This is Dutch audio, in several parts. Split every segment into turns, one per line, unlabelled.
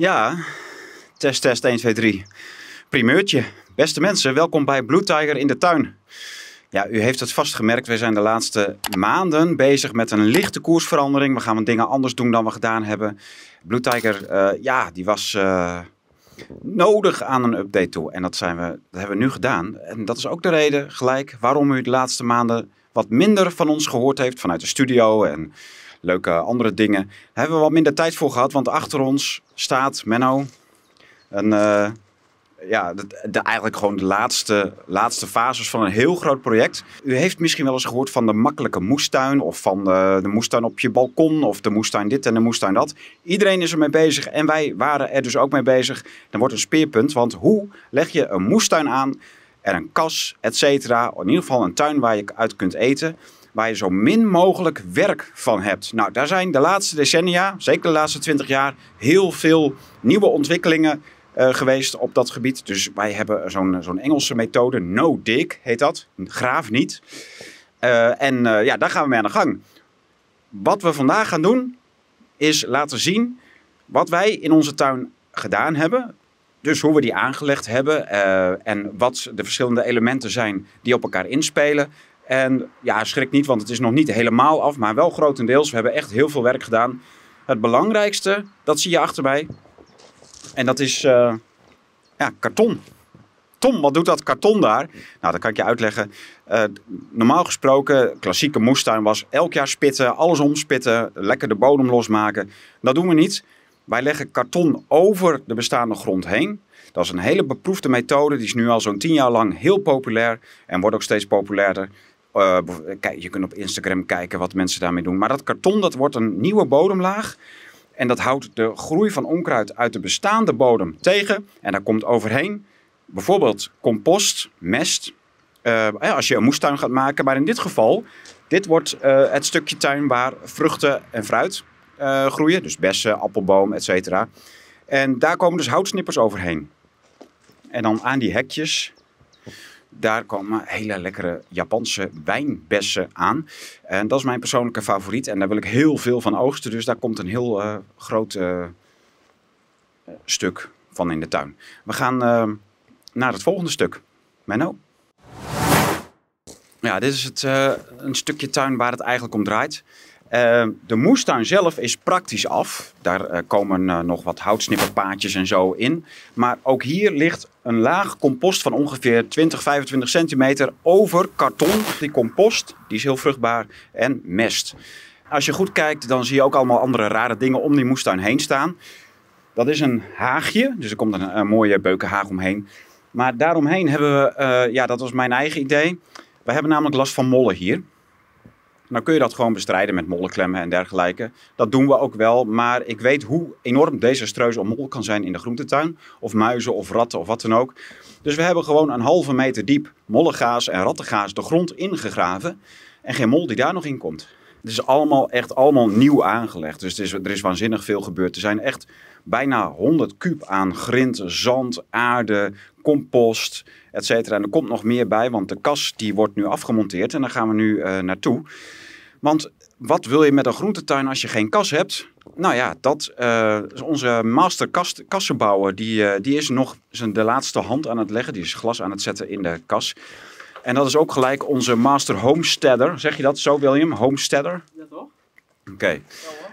Ja, test, test 1, 2, 3. Primeurtje. Beste mensen, welkom bij Blue Tiger in de tuin. Ja, u heeft het vast gemerkt. We zijn de laatste maanden bezig met een lichte koersverandering. We gaan dingen anders doen dan we gedaan hebben. Blue Tiger, uh, ja, die was uh, nodig aan een update toe. En dat, zijn we, dat hebben we nu gedaan. En dat is ook de reden gelijk waarom u de laatste maanden wat minder van ons gehoord heeft vanuit de studio en leuke andere dingen. Daar hebben we wat minder tijd voor gehad, want achter ons staat Menno. Een, uh, ja, de, eigenlijk gewoon de laatste, laatste fases van een heel groot project. U heeft misschien wel eens gehoord van de makkelijke moestuin of van de, de moestuin op je balkon of de moestuin dit en de moestuin dat. Iedereen is ermee bezig en wij waren er dus ook mee bezig. Dan wordt een speerpunt, want hoe leg je een moestuin aan en een kas, et cetera. In ieder geval een tuin waar je uit kunt eten waar je zo min mogelijk werk van hebt. Nou, daar zijn de laatste decennia, zeker de laatste twintig jaar, heel veel nieuwe ontwikkelingen uh, geweest op dat gebied. Dus wij hebben zo'n Engelse methode, no dig heet dat, graaf niet. Uh, en uh, ja, daar gaan we mee aan de gang. Wat we vandaag gaan doen, is laten zien wat wij in onze tuin gedaan hebben. Dus hoe we die aangelegd hebben en wat de verschillende elementen zijn die op elkaar inspelen. En ja, schrik niet, want het is nog niet helemaal af, maar wel grotendeels. We hebben echt heel veel werk gedaan. Het belangrijkste, dat zie je achter mij. En dat is uh, ja, karton. Tom, wat doet dat karton daar? Nou, dat kan ik je uitleggen. Uh, normaal gesproken, klassieke moestuin was elk jaar spitten, alles omspitten, lekker de bodem losmaken. Dat doen we niet. Wij leggen karton over de bestaande grond heen. Dat is een hele beproefde methode. Die is nu al zo'n tien jaar lang heel populair en wordt ook steeds populairder. Uh, je kunt op Instagram kijken wat mensen daarmee doen. Maar dat karton dat wordt een nieuwe bodemlaag. En dat houdt de groei van onkruid uit de bestaande bodem tegen. En daar komt overheen bijvoorbeeld compost, mest. Uh, als je een moestuin gaat maken. Maar in dit geval, dit wordt het stukje tuin waar vruchten en fruit groeien. Dus bessen, appelboom, et cetera. En daar komen dus houtsnippers overheen. En dan aan die hekjes daar komen hele lekkere Japanse wijnbessen aan. En dat is mijn persoonlijke favoriet. En daar wil ik heel veel van oogsten. Dus daar komt een heel uh, groot uh, stuk van in de tuin. We gaan naar het volgende stuk. Menno? Ja, dit is het, een stukje tuin waar het eigenlijk om draait. Uh, de moestuin zelf is praktisch af. Daar uh, komen uh, nog wat houtsnipperpaadjes en zo in. Maar ook hier ligt een laag compost van ongeveer 20, 25 centimeter over karton. Die compost die is heel vruchtbaar en mest. Als je goed kijkt, dan zie je ook allemaal andere rare dingen om die moestuin heen staan. Dat is een haagje, dus er komt een, een mooie beukenhaag omheen. Maar daaromheen hebben we, ja, dat was mijn eigen idee. We hebben namelijk last van mollen hier. Dan kun je dat gewoon bestrijden met mollenklemmen en dergelijke. Dat doen we ook wel, maar ik weet hoe enorm desastreus een mol kan zijn in de groentetuin. Of muizen of ratten of wat dan ook. Dus we hebben gewoon een halve meter diep mollengaas en rattengaas de grond ingegraven. En geen mol die daar nog in komt. Het is allemaal echt allemaal nieuw aangelegd. Dus is, er is waanzinnig veel gebeurd. Er zijn echt bijna 100 kuub aan grind, zand, aarde, compost, et cetera. En er komt nog meer bij, want de kas die wordt nu afgemonteerd. En daar gaan we nu uh, naartoe. Want wat wil je met een groentetuin als je geen kas hebt? Nou ja, dat uh, onze master kassenbouwer, die, uh, die is nog zijn de laatste hand aan het leggen. Die is glas aan het zetten in de kas. En dat is ook gelijk onze master homesteader. Zeg je dat zo, William? Homesteader? Oké.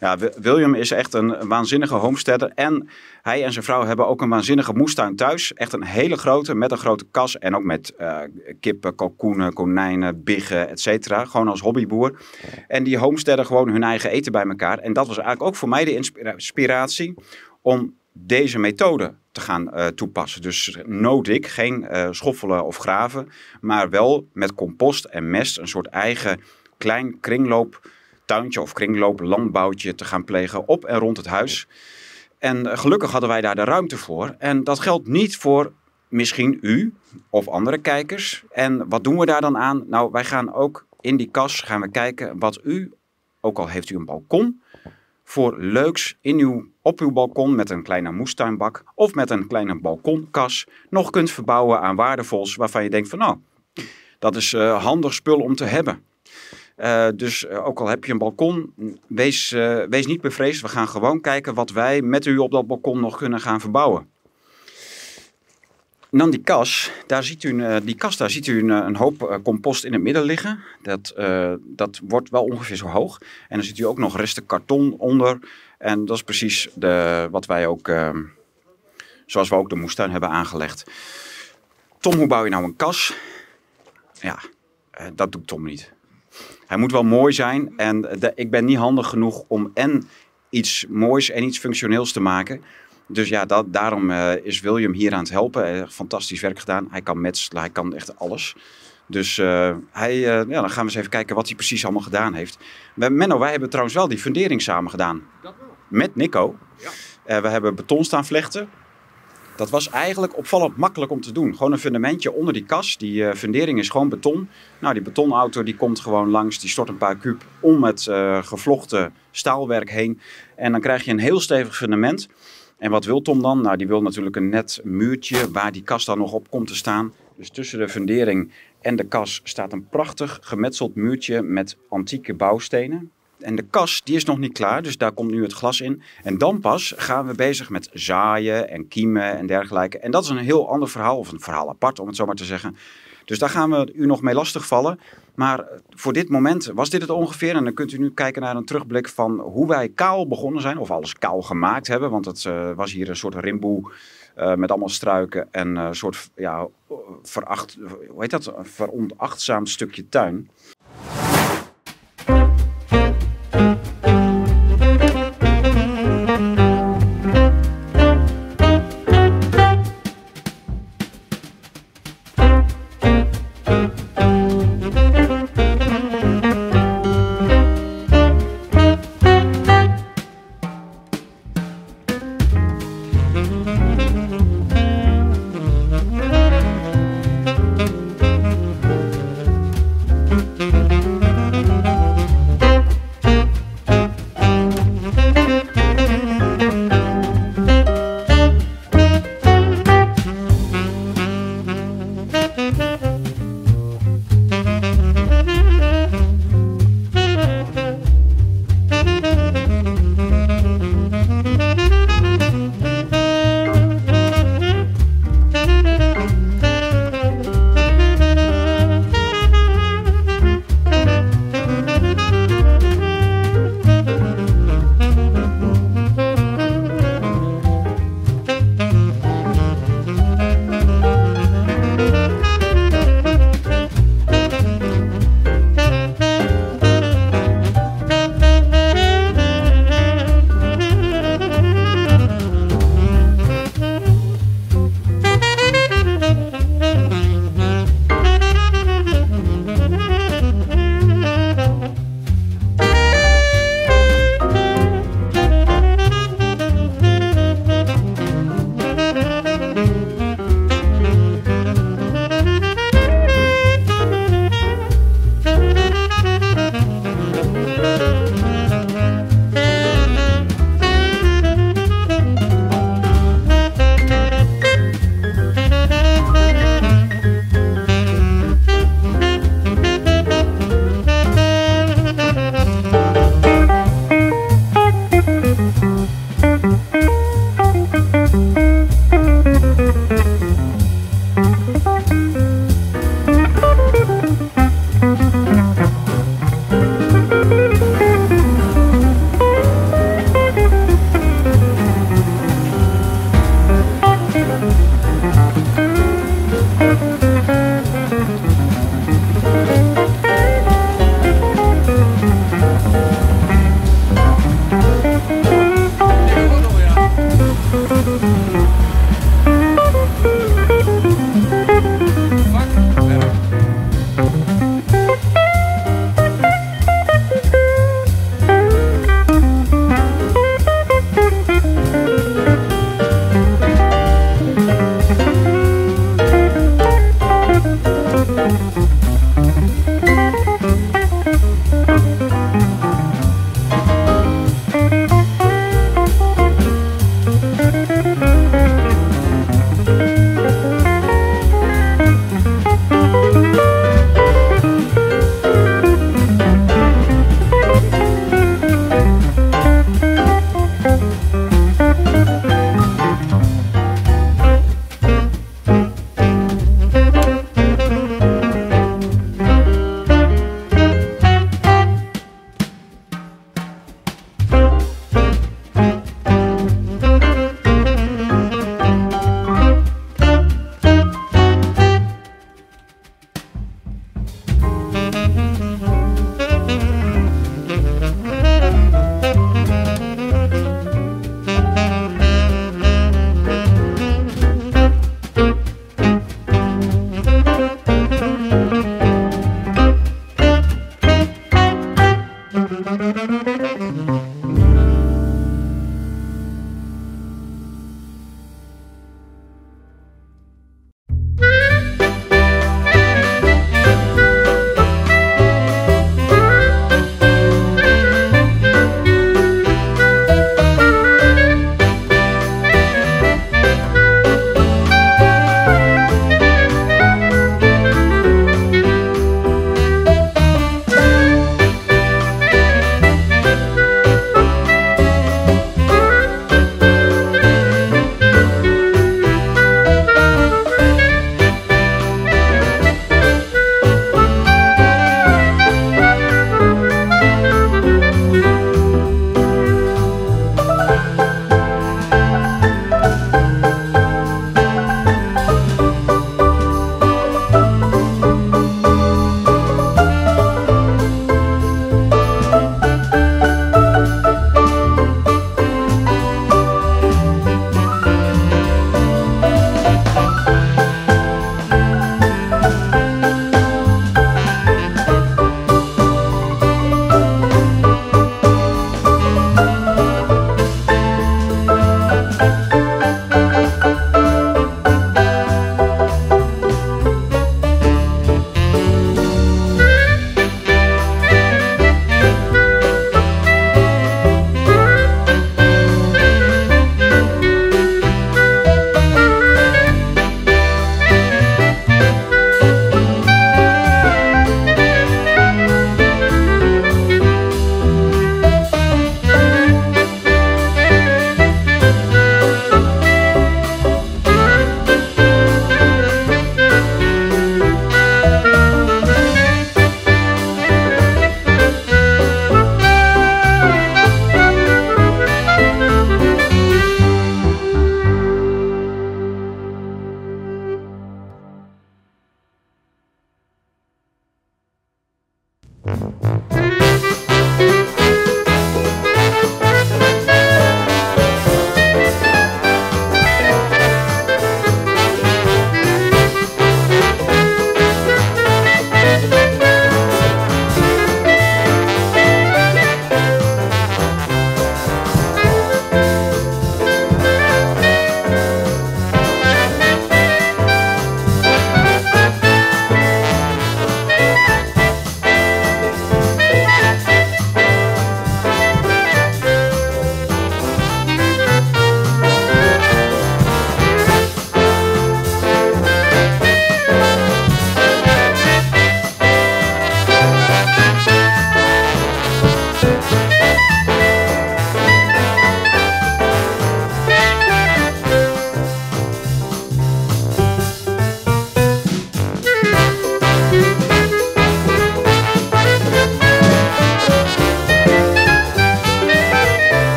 Ja, William is echt een waanzinnige homesteader. En hij en zijn vrouw hebben ook een waanzinnige moestuin thuis. Echt een hele grote, met een grote kas. En ook met uh, kippen, kalkoenen, konijnen, biggen, et cetera. Gewoon als hobbyboer. En die homesteaden gewoon hun eigen eten bij elkaar. En dat was eigenlijk ook voor mij de inspiratie om deze methode te gaan uh, toepassen. Dus nood ik geen uh, schoffelen of graven, maar wel met compost en mest een soort eigen klein kringloop tuintje of kringloop landbouwtje te gaan plegen op en rond het huis. En gelukkig hadden wij daar de ruimte voor. En dat geldt niet voor misschien u of andere kijkers. En wat doen we daar dan aan? Nou, wij gaan ook in die kas gaan we kijken wat u, ook al heeft u een balkon, voor leuks in uw, op uw balkon met een kleine moestuinbak of met een kleine balkonkas nog kunt verbouwen aan waardevols waarvan je denkt van nou, dat is uh, handig spul om te hebben. Uh, dus ook al heb je een balkon, wees, wees niet bevreesd. We gaan gewoon kijken wat wij met u op dat balkon nog kunnen gaan verbouwen. En dan die kas, daar ziet u, die kas, daar ziet u een, een hoop compost in het midden liggen. Dat, dat wordt wel ongeveer zo hoog. En dan ziet u ook nog resten karton onder. En dat is precies de, wat wij ook, ehm, zoals we ook de moestuin hebben aangelegd. Tom, hoe bouw je nou een kas? Ja, dat doet Tom niet. Hij moet wel mooi zijn en de, ik ben niet handig genoeg om en iets moois en iets functioneels te maken. Dus ja, dat, daarom uh, is William hier aan het helpen. Uh, fantastisch werk gedaan. Hij kan metselen, hij kan echt alles. Dus uh, hij, ja, dan gaan we eens even kijken wat hij precies allemaal gedaan heeft. Menno, wij hebben trouwens wel die fundering samen gedaan. Dat wel. Met Nico. Ja. we hebben beton staan vlechten. Dat was eigenlijk opvallend makkelijk om te doen. Gewoon een fundamentje onder die kas. Die fundering is gewoon beton. Nou, die betonauto die komt gewoon langs. Die stort een paar kuub om het gevlochten staalwerk heen. En dan krijg je een heel stevig fundament. En wat wil Tom dan? Nou, die wil natuurlijk een net muurtje waar die kas dan nog op komt te staan. Dus tussen de fundering en de kas staat een prachtig gemetseld muurtje met antieke bouwstenen. En de kas die is nog niet klaar, dus daar komt nu het glas in. En dan pas gaan we bezig met zaaien en kiemen en dergelijke. En dat is een heel ander verhaal, of een verhaal apart om het zo maar te zeggen. Dus daar gaan we u nog mee lastigvallen. Maar voor dit moment was dit het ongeveer. En dan kunt u nu kijken naar een terugblik van hoe wij kaal begonnen zijn. Of alles kaal gemaakt hebben. Want het uh, was hier een soort rimboe uh, met allemaal struiken. En een soort ja, veracht, hoe heet dat? Stukje tuin.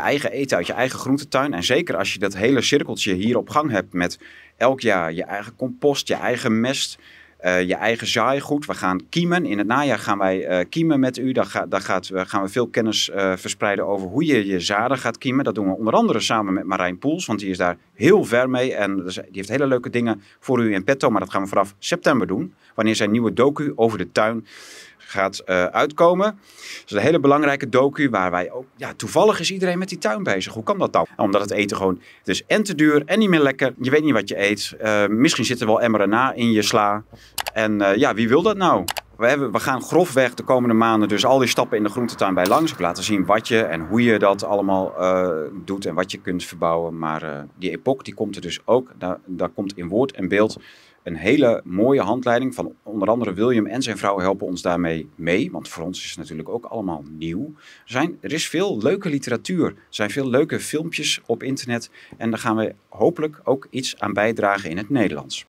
Eigen eten uit je eigen groentetuin. En zeker als je dat hele cirkeltje hier op gang hebt met elk jaar je eigen compost, je eigen mest, uh, je eigen zaaigoed. We gaan kiemen. In het najaar gaan wij uh, kiemen met u. Daar, daar gaan we veel kennis uh, verspreiden over hoe je je zaden gaat kiemen. Dat doen we onder andere samen met Marijn Poels, want die is daar heel ver mee. En die heeft hele leuke dingen voor u in petto. Maar dat gaan we vanaf september doen. Wanneer zijn nieuwe docu over de tuin gaat uh, uitkomen. Dat is een hele belangrijke docu waar wij ook... Ja, toevallig is iedereen met die tuin bezig. Hoe kan dat dan? Omdat het eten gewoon... Het is en te duur en niet meer lekker. Je weet niet wat je eet. Uh, misschien zit er wel mRNA in je sla. En uh, ja, wie wil dat nou? We, hebben, we gaan grofweg de komende maanden dus al die stappen in de groentetuin bij langs. Ik laten zien wat je en hoe je dat allemaal doet en wat je kunt verbouwen. Maar die epoch die komt er dus ook. Daar, daar komt in woord en beeld een hele mooie handleiding van onder andere William en zijn vrouw helpen ons daarmee mee. Want voor ons is het natuurlijk ook allemaal nieuw. Er, zijn, er is veel leuke literatuur. Er zijn veel leuke filmpjes op internet. En daar gaan we hopelijk ook iets aan bijdragen in het Nederlands.